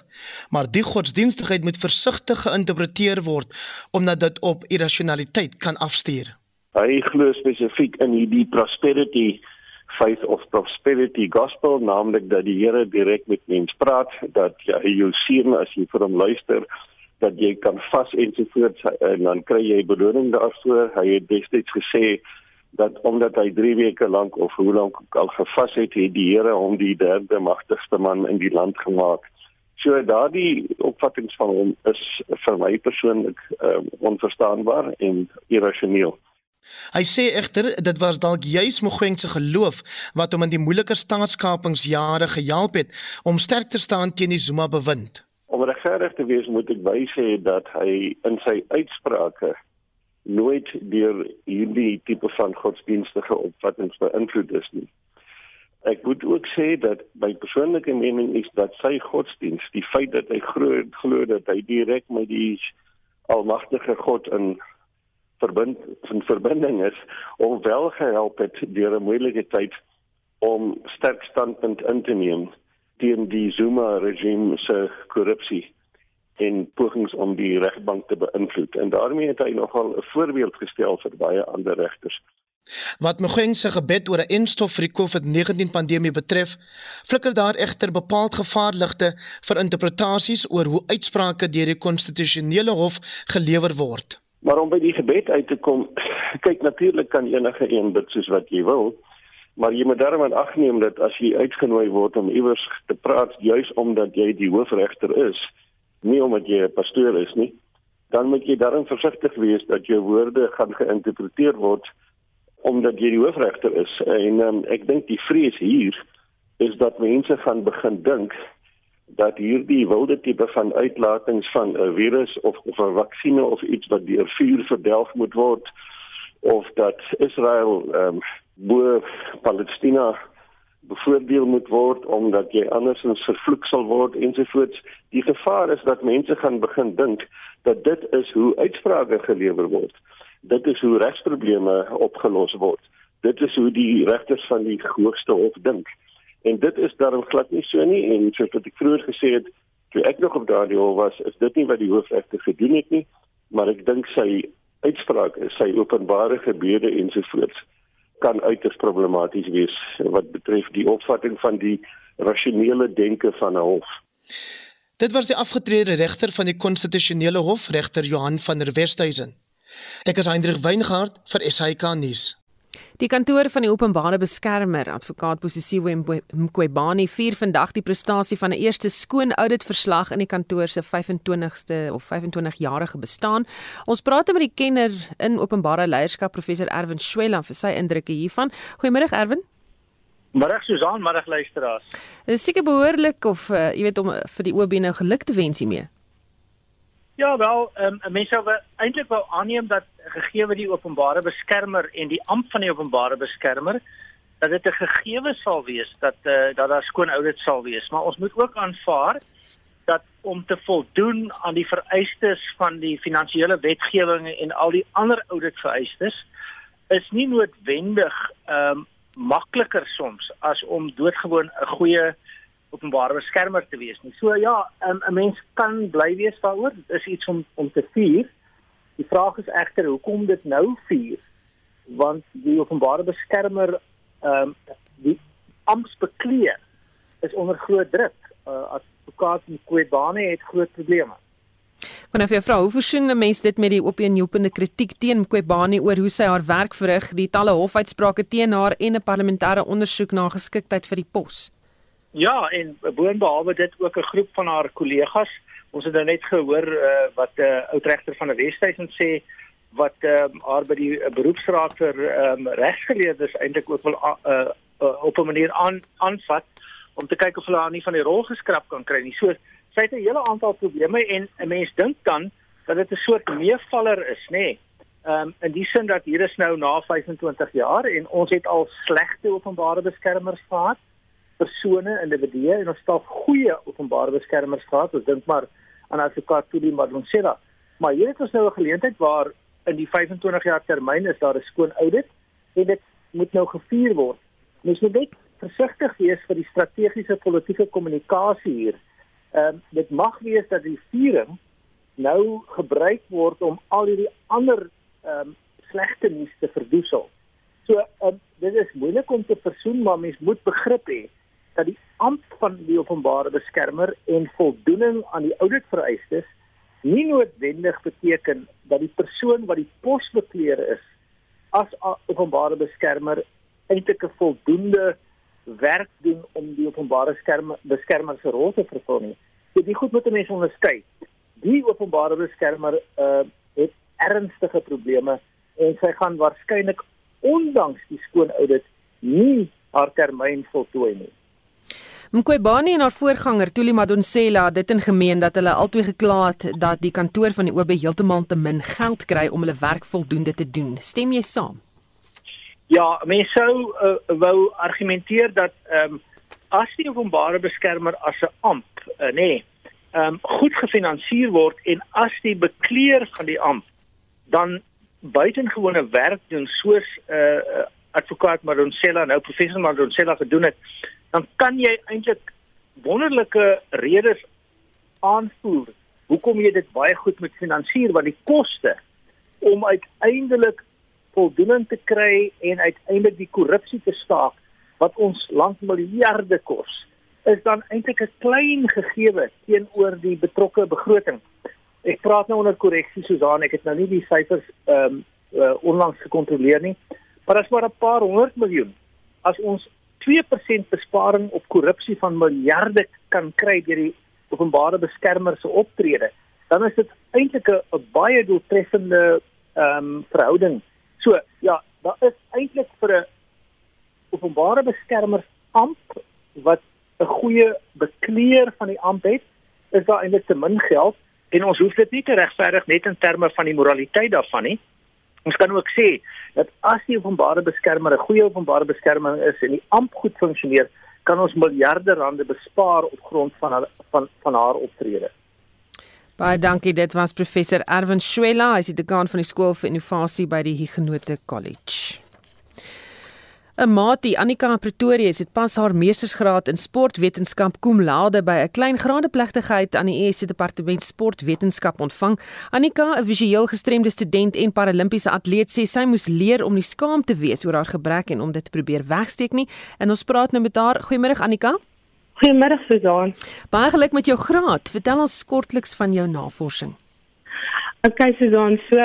maar die godsdienstigheid moet versigtig geïnterpreteer word omdat dit op irrasionaliteit kan afstuur. Hy glo spesifiek in hierdie prosperity faith of prosperity gospel, naamlik dat die Here direk met mens praat, dat jy jou sien as jy vir hom luister dat jy kan vas ensovoorts en dan kry jy beloning daarvoor. Hy het destyds gesê dat omdat hy 3 weke lank of hoe lank al gevas het, het die Here hom die derde magtigste man in die land gemaak. So daardie opvattinge van hom is vir my persoonlik um, onverstaanbaar en irrasioneel. Hy sê egter dit was dalk juis Mogoeng se geloof wat hom in die moeilike staatskapingsjare gehelp het om sterk te staan teen die Zuma bewind. Om regverdig te wees moet ek wysê dat hy in sy uitsprake nooit deur hierdie tipe van godsdienstige opvattinge beïnvloed is nie. Ek moet ook sê dat my persoonlike mening is dat sy godsdiens, die feit dat hy glo glo dat hy direk met die almagtige God in verbind in verbinding is, om wel gehelp het deur 'n moeilike tyd om sterk standpunt in te neem teen die Zuma regime se korrupsie en pogings om die regbank te beïnvloed en daarmee het hy nogal 'n voorbeeld gestel vir baie ander regters. Wat Mogoeng se gebed oor 'n enstof vir die COVID-19 pandemie betref, flikker daar egter bepaald gevaarligte vir interpretasies oor hoe uitsprake deur die konstitusionele hof gelewer word. Maar om by die gebed uit te kom, kyk natuurlik kan enige een bid soos wat jy wil, maar jy moet daarom aanneem dat as jy uitgenooi word om iewers te praat juis omdat jy die hoofregter is, nie omdat jy 'n pastoor is nie, dan moet jy daarin versigtig wees dat jou woorde gaan geïnterpreteer word omdat jy die hoofregter is. En um, ek dink die vrees hier is dat mense gaan begin dink dat hierdie wilde tipe van uitlatings van 'n virus of of 'n vaksinne of iets wat deur vuur verdelg moet word of dat Israel ehm um, bo Palestina bevoordeel moet word omdat jy andersins vervloek sal word ensovoorts. Die gevaar is dat mense gaan begin dink dat dit is hoe uitsprake gelewer word. Dit is hoe regsprobleme opgelos word. Dit is hoe die regters van die hoogste hof dink. En dit is daarom glad nie so nie en soos wat ek vroeër gesê het, toe ek nog op daardie hof was, is dit nie wat die hoofregter gedoen het nie, maar ek dink sy uitsprake, sy openbare gebede ensovoorts kan uiters problematies wees wat betref die opvatting van die rasionele denke van 'n hof. Dit was die afgetrede regter van die konstitusionele hof, regter Johan van der Westhuizen. Ek is Hendrik Weingart vir SAK nuus. Die kantoor van die openbare beskermer, advokaat Posisiwe Mqwebani, vier vandag die prestasie van 'n eerste skoon auditverslag in die kantoor se 25ste of 25-jarige bestaan. Ons praat met die kenner in openbare leierskap, professor Erwin Swela vir sy indrukke hiervan. Goeiemôre Erwin. Middag Susan, middag luisteraars. Dit is seker behoorlik of uh, jy weet om vir die OB nou geluk te wens hiermee. Ja, wel, um, mense sou eintlik wou aanneem dat gegee die openbare beskermer en die amp van die openbare beskermer dat dit 'n gegewe sal wees dat uh, dat daar skoon audit sal wees, maar ons moet ook aanvaar dat om te voldoen aan die vereistes van die finansiële wetgewing en al die ander audit vereistes is nie noodwendig ehm um, makliker soms as om doodgewoon 'n goeie openbare beskermer te wees nie. So ja, um, 'n mens kan bly wees daaroor. Dit is iets om om te vier. Die vraag is egter hoekom dit nou vier? Want die openbare beskermer ehm um, die amptbekleer is onder groot druk. Uh, advokaat Mqwebane het groot probleme. Wanneer vir vrou, hoe versoen 'n mens dit met die opeenjoepende kritiek teen Mqwebane oor hoe sy haar werk verrig, die talle hofuitsprake teen haar en 'n parlementêre ondersoek na geskiktheid vir die pos? Ja, en boonbehalwe dit ook 'n groep van haar kollegas. Ons het nou net gehoor uh, wat 'n uh, oudregter van die Wesduisen sê wat uh, haar by die uh, beroepsraad vir um, regsgeleerdes eintlik ook wil uh, uh, op 'n manier aan aanvat om te kyk of hulle haar nie van die rol geskraap kan kry nie. So sy het 'n hele aantal probleme en 'n mens dink dan dat dit 'n soort meevaller is, nê? Nee. Ehm um, in die sin dat hier is nou na 25 jaar en ons het al slegte openbare beskermers gehad persone, individue en ons stap goeie openbare beskermers gehad. Ons dink maar aan advokaat Tuli Madonsela. Maar hier het ons nou 'n geleentheid waar in die 25 jaar termyn is daar 'n skoon audit en dit moet nou gevier word. Mens moet net versigtig wees vir die strategiese politieke kommunikasie hier. Ehm um, dit mag wees dat die viering nou gebruik word om al hierdie ander ehm um, slegte nuus te verdoesel. So um, dit is moeilik om te versoen, maar mens moet begrip hê dat die amp van die openbare beskermer en voldoening aan die ouditvereistes nie noodwendig beteken dat die persoon wat die pos bekleer is as openbare beskermer eintlik 'n voldoende werk doen om die openbare beskermer beskermer se rol te vervul nie. So die goed moet mense onderskei. Die openbare beskermer uh, het ernstige probleme en sy gaan waarskynlik ondanks die skoon audit nie haar termyn voltooi nie. Mqwebani en haar voorganger Tuli Madonsela het dit in gemeen dat hulle albei gekla het dat die kantoor van die OB heeltemal te min geld kry om hulle werk voldoende te doen. Stem jy saam? Ja, mense sou uh, wou argumenteer dat ehm um, as die openbare beskermer as 'n amp, uh, nê, nee, ehm um, goed gefinansier word en as die bekleer van die amp dan buitengewone werk doen soos 'n uh, eh, advokaat Madonsela nou professor Madonsela gedoen het dan kan jy eintlik wonderlike redes aanvoer hoekom jy dit baie goed moet finansier want die koste om uiteindelik voldoening te kry en uiteindelik die korrupsie te staak wat ons land miljarde kos is dan eintlik 'n klein gegewe teenoor die betrokke begroting. Ek praat nou onder korreksie Susan, ek het nou nie die syfers ehm um, uh, onlangs gekontroleer nie, maar dit is maar 'n paar honderd miljoen. As ons 2% besparing op korrupsie van miljarde kan kry deur die openbare beskermer se optrede, dan is dit eintlik 'n baie doeltreffende ehm um, verhouding. So, ja, daar is eintlik vir 'n openbare beskermer amp wat 'n goeie bekleer van die amp het, is daar eintlik te min geld en ons hoef dit nie te regverdig net in terme van die moraliteit daarvan nie. Ons kan ook sê dat as die openbare beskermer 'n goeie openbare beskerming is en die amp goed funksioneer, kan ons miljarde rande bespaar op grond van haar, van van haar optrede. Baie dankie. Dit was professor Erwin Schwella, hy is die dekaan van die skool vir innovasie by die Huguenot College. 'n Maatie, Annika Pretoria, het pas haar meestersgraad in sportwetenskap cum laude by 'n klein graadeplegtigheid aan die ESC Departement Sportwetenskap ontvang. Annika, 'n visueel gestremde student en paralimpiese atleet, sê sy moes leer om nie skaam te wees oor haar gebrek en om dit te probeer wegsteek nie. En ons praat nou met haar. Goeiemôre Annika. Goeiemôre Susan. Baie geluk met jou graad. Vertel ons kortliks van jou navorsing. Okay Susan, so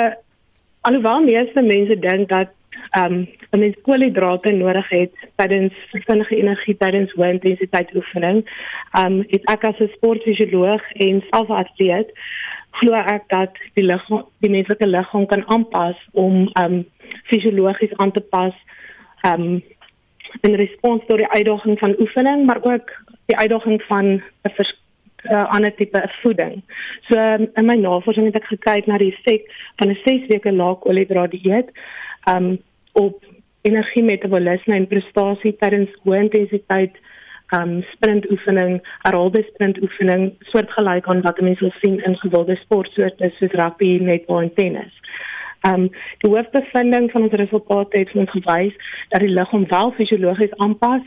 alhoewel meeste mense dink dat ehm um, 'n mens koolhidrate nodig het tydens vinnige energie tydens hoë intensiteit oefening. Ehm um, het ek as 'n sportfisioloog en selfatleet glo ek dat die liggaam die menslike liggaam kan aanpas om ehm um, fisiologies aan te pas ehm um, in respons tot die uitdaging van oefening, maar ook die uitdaging van 'n uh, ander tipe voeding. So um, in my navorsing het ek gekyk na die effek van 'n 6 weke lae koolhidraat dieet um op energiemetabolisme en prestasie tydens hoë intensiteit um sprintoefening, herhaalde sprintoefening, soortgelyk aan wat mense wil sien in gewilde sportsoorte soos rugby, netbal en tennis. Um die hoofbevinding van ons resultate het ons gewys dat die liggaam wel fisiologies aanpas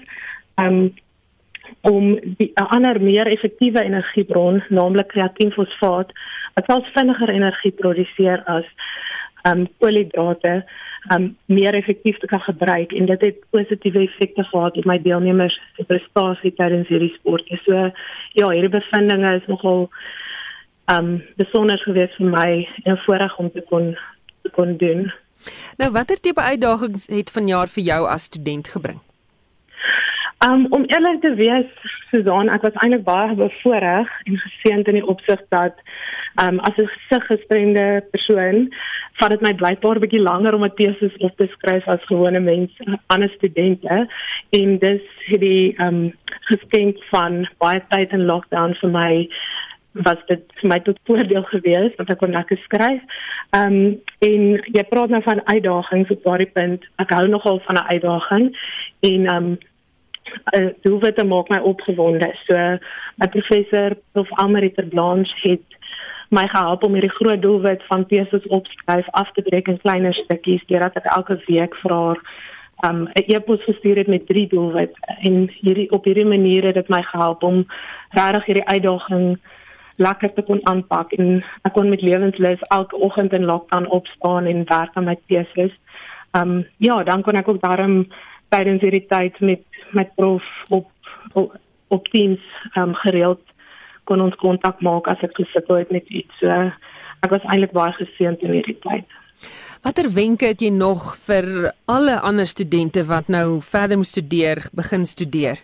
um om 'n ander meer effektiewe energiebron, naamlik kreatienfosfaat, wat selfs vinniger energie produseer as um koolhidrate um meer effektief te kan gebruik en dit het positiewe effekte gehad op my deelnemers se prestasie tydens hierdie sport. So ja, hierdie bevindinge is nogal um besonder gewees vir my en voorreg om te kon te kon doen. Nou watter tipe uitdagings het vanjaar vir jou as student gebring? Um om eerlik te wees, Susan, ek was eintlik baie bevoorreg en geseënd in die opsig dat um as 'n gesiggestremde persoon vat dit my blykbaar 'n bietjie langer om 'n teses op te skryf as gewone mense, ander studente en dis hierdie um geskenk van baie tyd in lockdown vir my was dit vir my tot voordeel geweest want ek kon lekker skryf. Um en jy praat nou van uitdagings op daardie punt. Ek hou nogal van 'n uitdaging en um uh, doelwitte maak my opgewonde. So my professor Prof Almeriter Blanche het my gehelp om hierdie groot doelwit van teses opskryf af te breek in kleiner stukkies deurdat ek elke week vir haar um, 'n um, e-pos gestuur het met drie doelwitte en hierdie op hierdie manier het dit my gehelp om regtig hierdie uitdaging lekker te kon aanpak en ek kon met lewenslus elke oggend in lockdown opstaan en werk aan my teses. Ehm um, ja, dan kon ek ook daarom tydens hierdie tyd met met prof op op, op Teams um, gereeld kon ons kontak maak as ek gesukkel het met iets. So ek was eintlik baie geseënd in hierdie tyd. Watter wenke het jy nog vir alle ander studente wat nou verder moet studeer, begin studeer?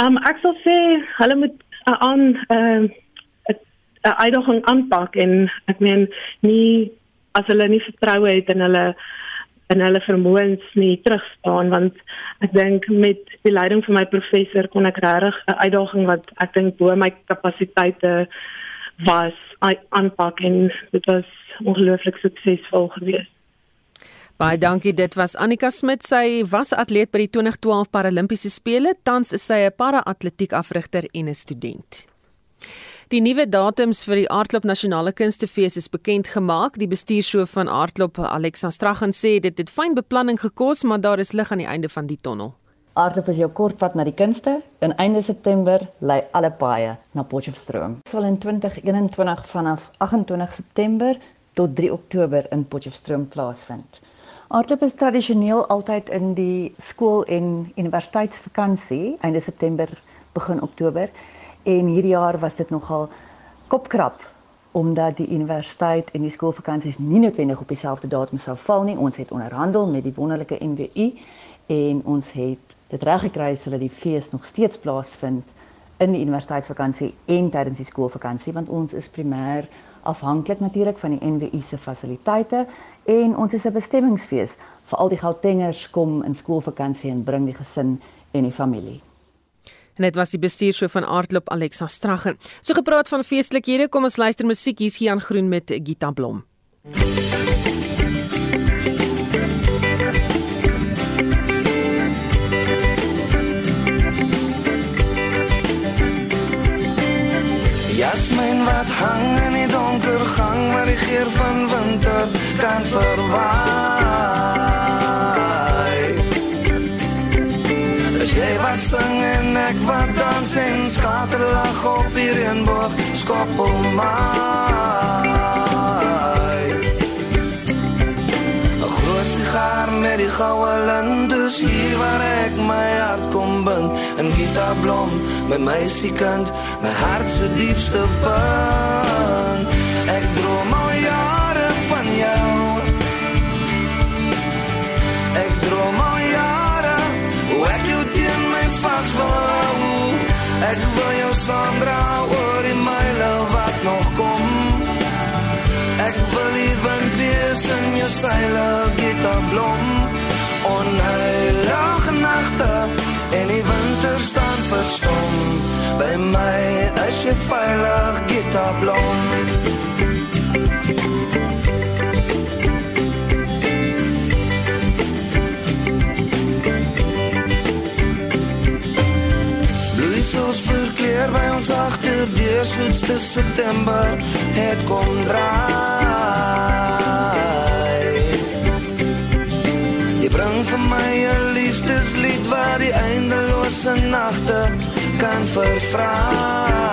Um ek sal sê hulle moet uh, aan 'n uh, 'n uitdaging aanpak en ek meen nie as hulle nie vertroue het in hulle en hulle vermoëns nie terugstaan want ek dink met die leiding van my professor kon ek regtig 'n uitdaging wat ek dink bo my kapasiteite was aanpak en dit was ongelooflik suksesvol geweest. Baie dankie. Dit was Annika Smit. Sy was atleet by die 2012 Paralimpiese spele. Tans is sy 'n para-atletiek afrigter en 'n student. Die nuwe datums vir die Aardklop Nasionale Kunstefees is bekend gemaak. Die bestuurshoof van Aardklop, Alexa Straghan, sê dit het fyn beplanning gekos, maar daar is lig aan die einde van die tonnel. Aardklop is jou kortpad na die kunste. In einde September lei alle paaie na Potchefstroom. Dit sal in 2021 vanaf 28 September tot 3 Oktober in Potchefstroom plaasvind. Aardklop is tradisioneel altyd in die skool en universiteitsvakansie, einde September begin Oktober en hierdie jaar was dit nogal kopkrap omdat die universiteit en die skoolvakansies nie noodwendig op dieselfde datum sou val nie. Ons het onderhandel met die wonderlike NWU en ons het dit reg gekry sodat die fees nog steeds plaasvind in die universiteitsvakansie en tydens die skoolvakansie want ons is primêr afhanklik natuurlik van die NWU se fasiliteite en ons is 'n bestemmingsfees vir al die Gautengers kom in skoolvakansie en bring die gesin en die familie. En dit was die bestuurshoof van Aardklop Alexa Stragger. So gepraat van feestelikhede, kom ons luister musiek hier's Gian Groen met Gita Blom. Jasmin wat hang in die donker gang, maar die geur van winter kan verwaar. En skaterlag op die reënboog skoppel maai. 'n Groot sigaar met die goue lint, dus hier waar ek my hart kom bind, 'n gitaarblom met my siekant, my hart se diepste punt. Ek wil jou saamdra oor die myle wat nog kom. Ek wil die wind wees in jou seile gitaarblom. Onheilige nagte en die winter staan verstom. By my is jy veilig gitaarblom. Verkeer by ons agter deur soetste September het kom draai. Jy bring vir my 'n liefdeslied waar die eindelose nagte kan vervraai.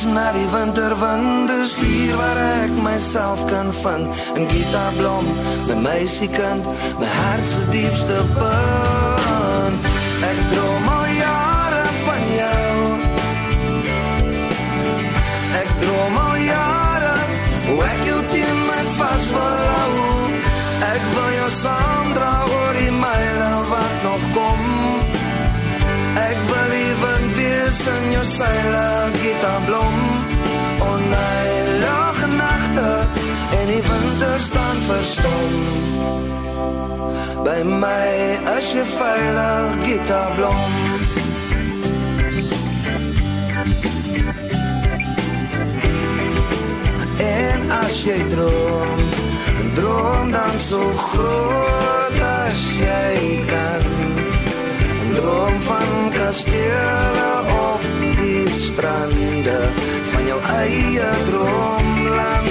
Lente bries na die winterwind, dis hier waar ek myself kan vind. 'n Gitaarblom, my meisiekind, my hart se diepste punt. Ek droom al jare van jou. Ek droom al jare hoe ek jou teen my vas wil hou. Ek wil jou saamdra oor die myle wat nog kom. Ek wil die wind wees in jou seile gitaarblom. Onheilige nagte en die winter staan verstom. By my as jy veilig gitaarblom. En as jy droom, droom dan so groot as jy kan. Droom van kastele op die strande van jou eie droomland.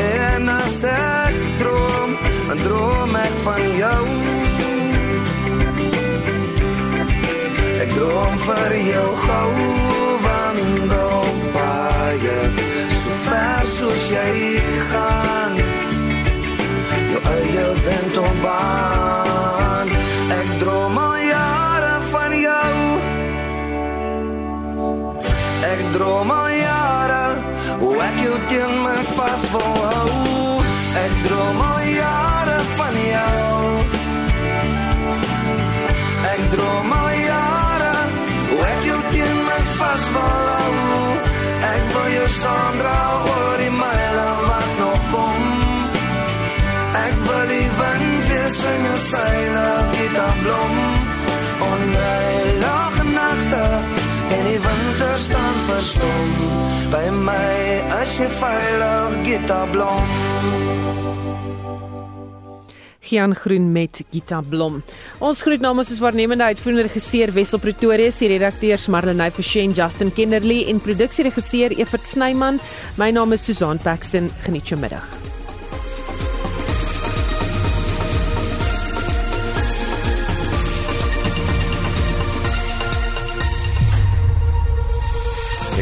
En as ek droom, dan droom ek van jou. Ek droom vir jou gou wandelpaaie so ver soos jy gaan jou eie wentelbaan ek droom al jare van jou ek droom al jare hoe ek jou teen my vas wil hou ek droom al jare van jou ek droom al jare hoe ek jou teen my vas wil hou ek wil jou saamdra oor in jou seile gitaarblom onheilige nagte en die winter staan verstom by my as jy veilig gitaarblom Gian Groen met Gita Blom. Ons groet namens ons waarnemende uitvoerende regisseur Wessel Pretorius, die redakteurs Marlenae Forshey, Justin Kennerly en produksieregisseur Evert Snyman. My naam is Susan Paxton. Geniet jou middag.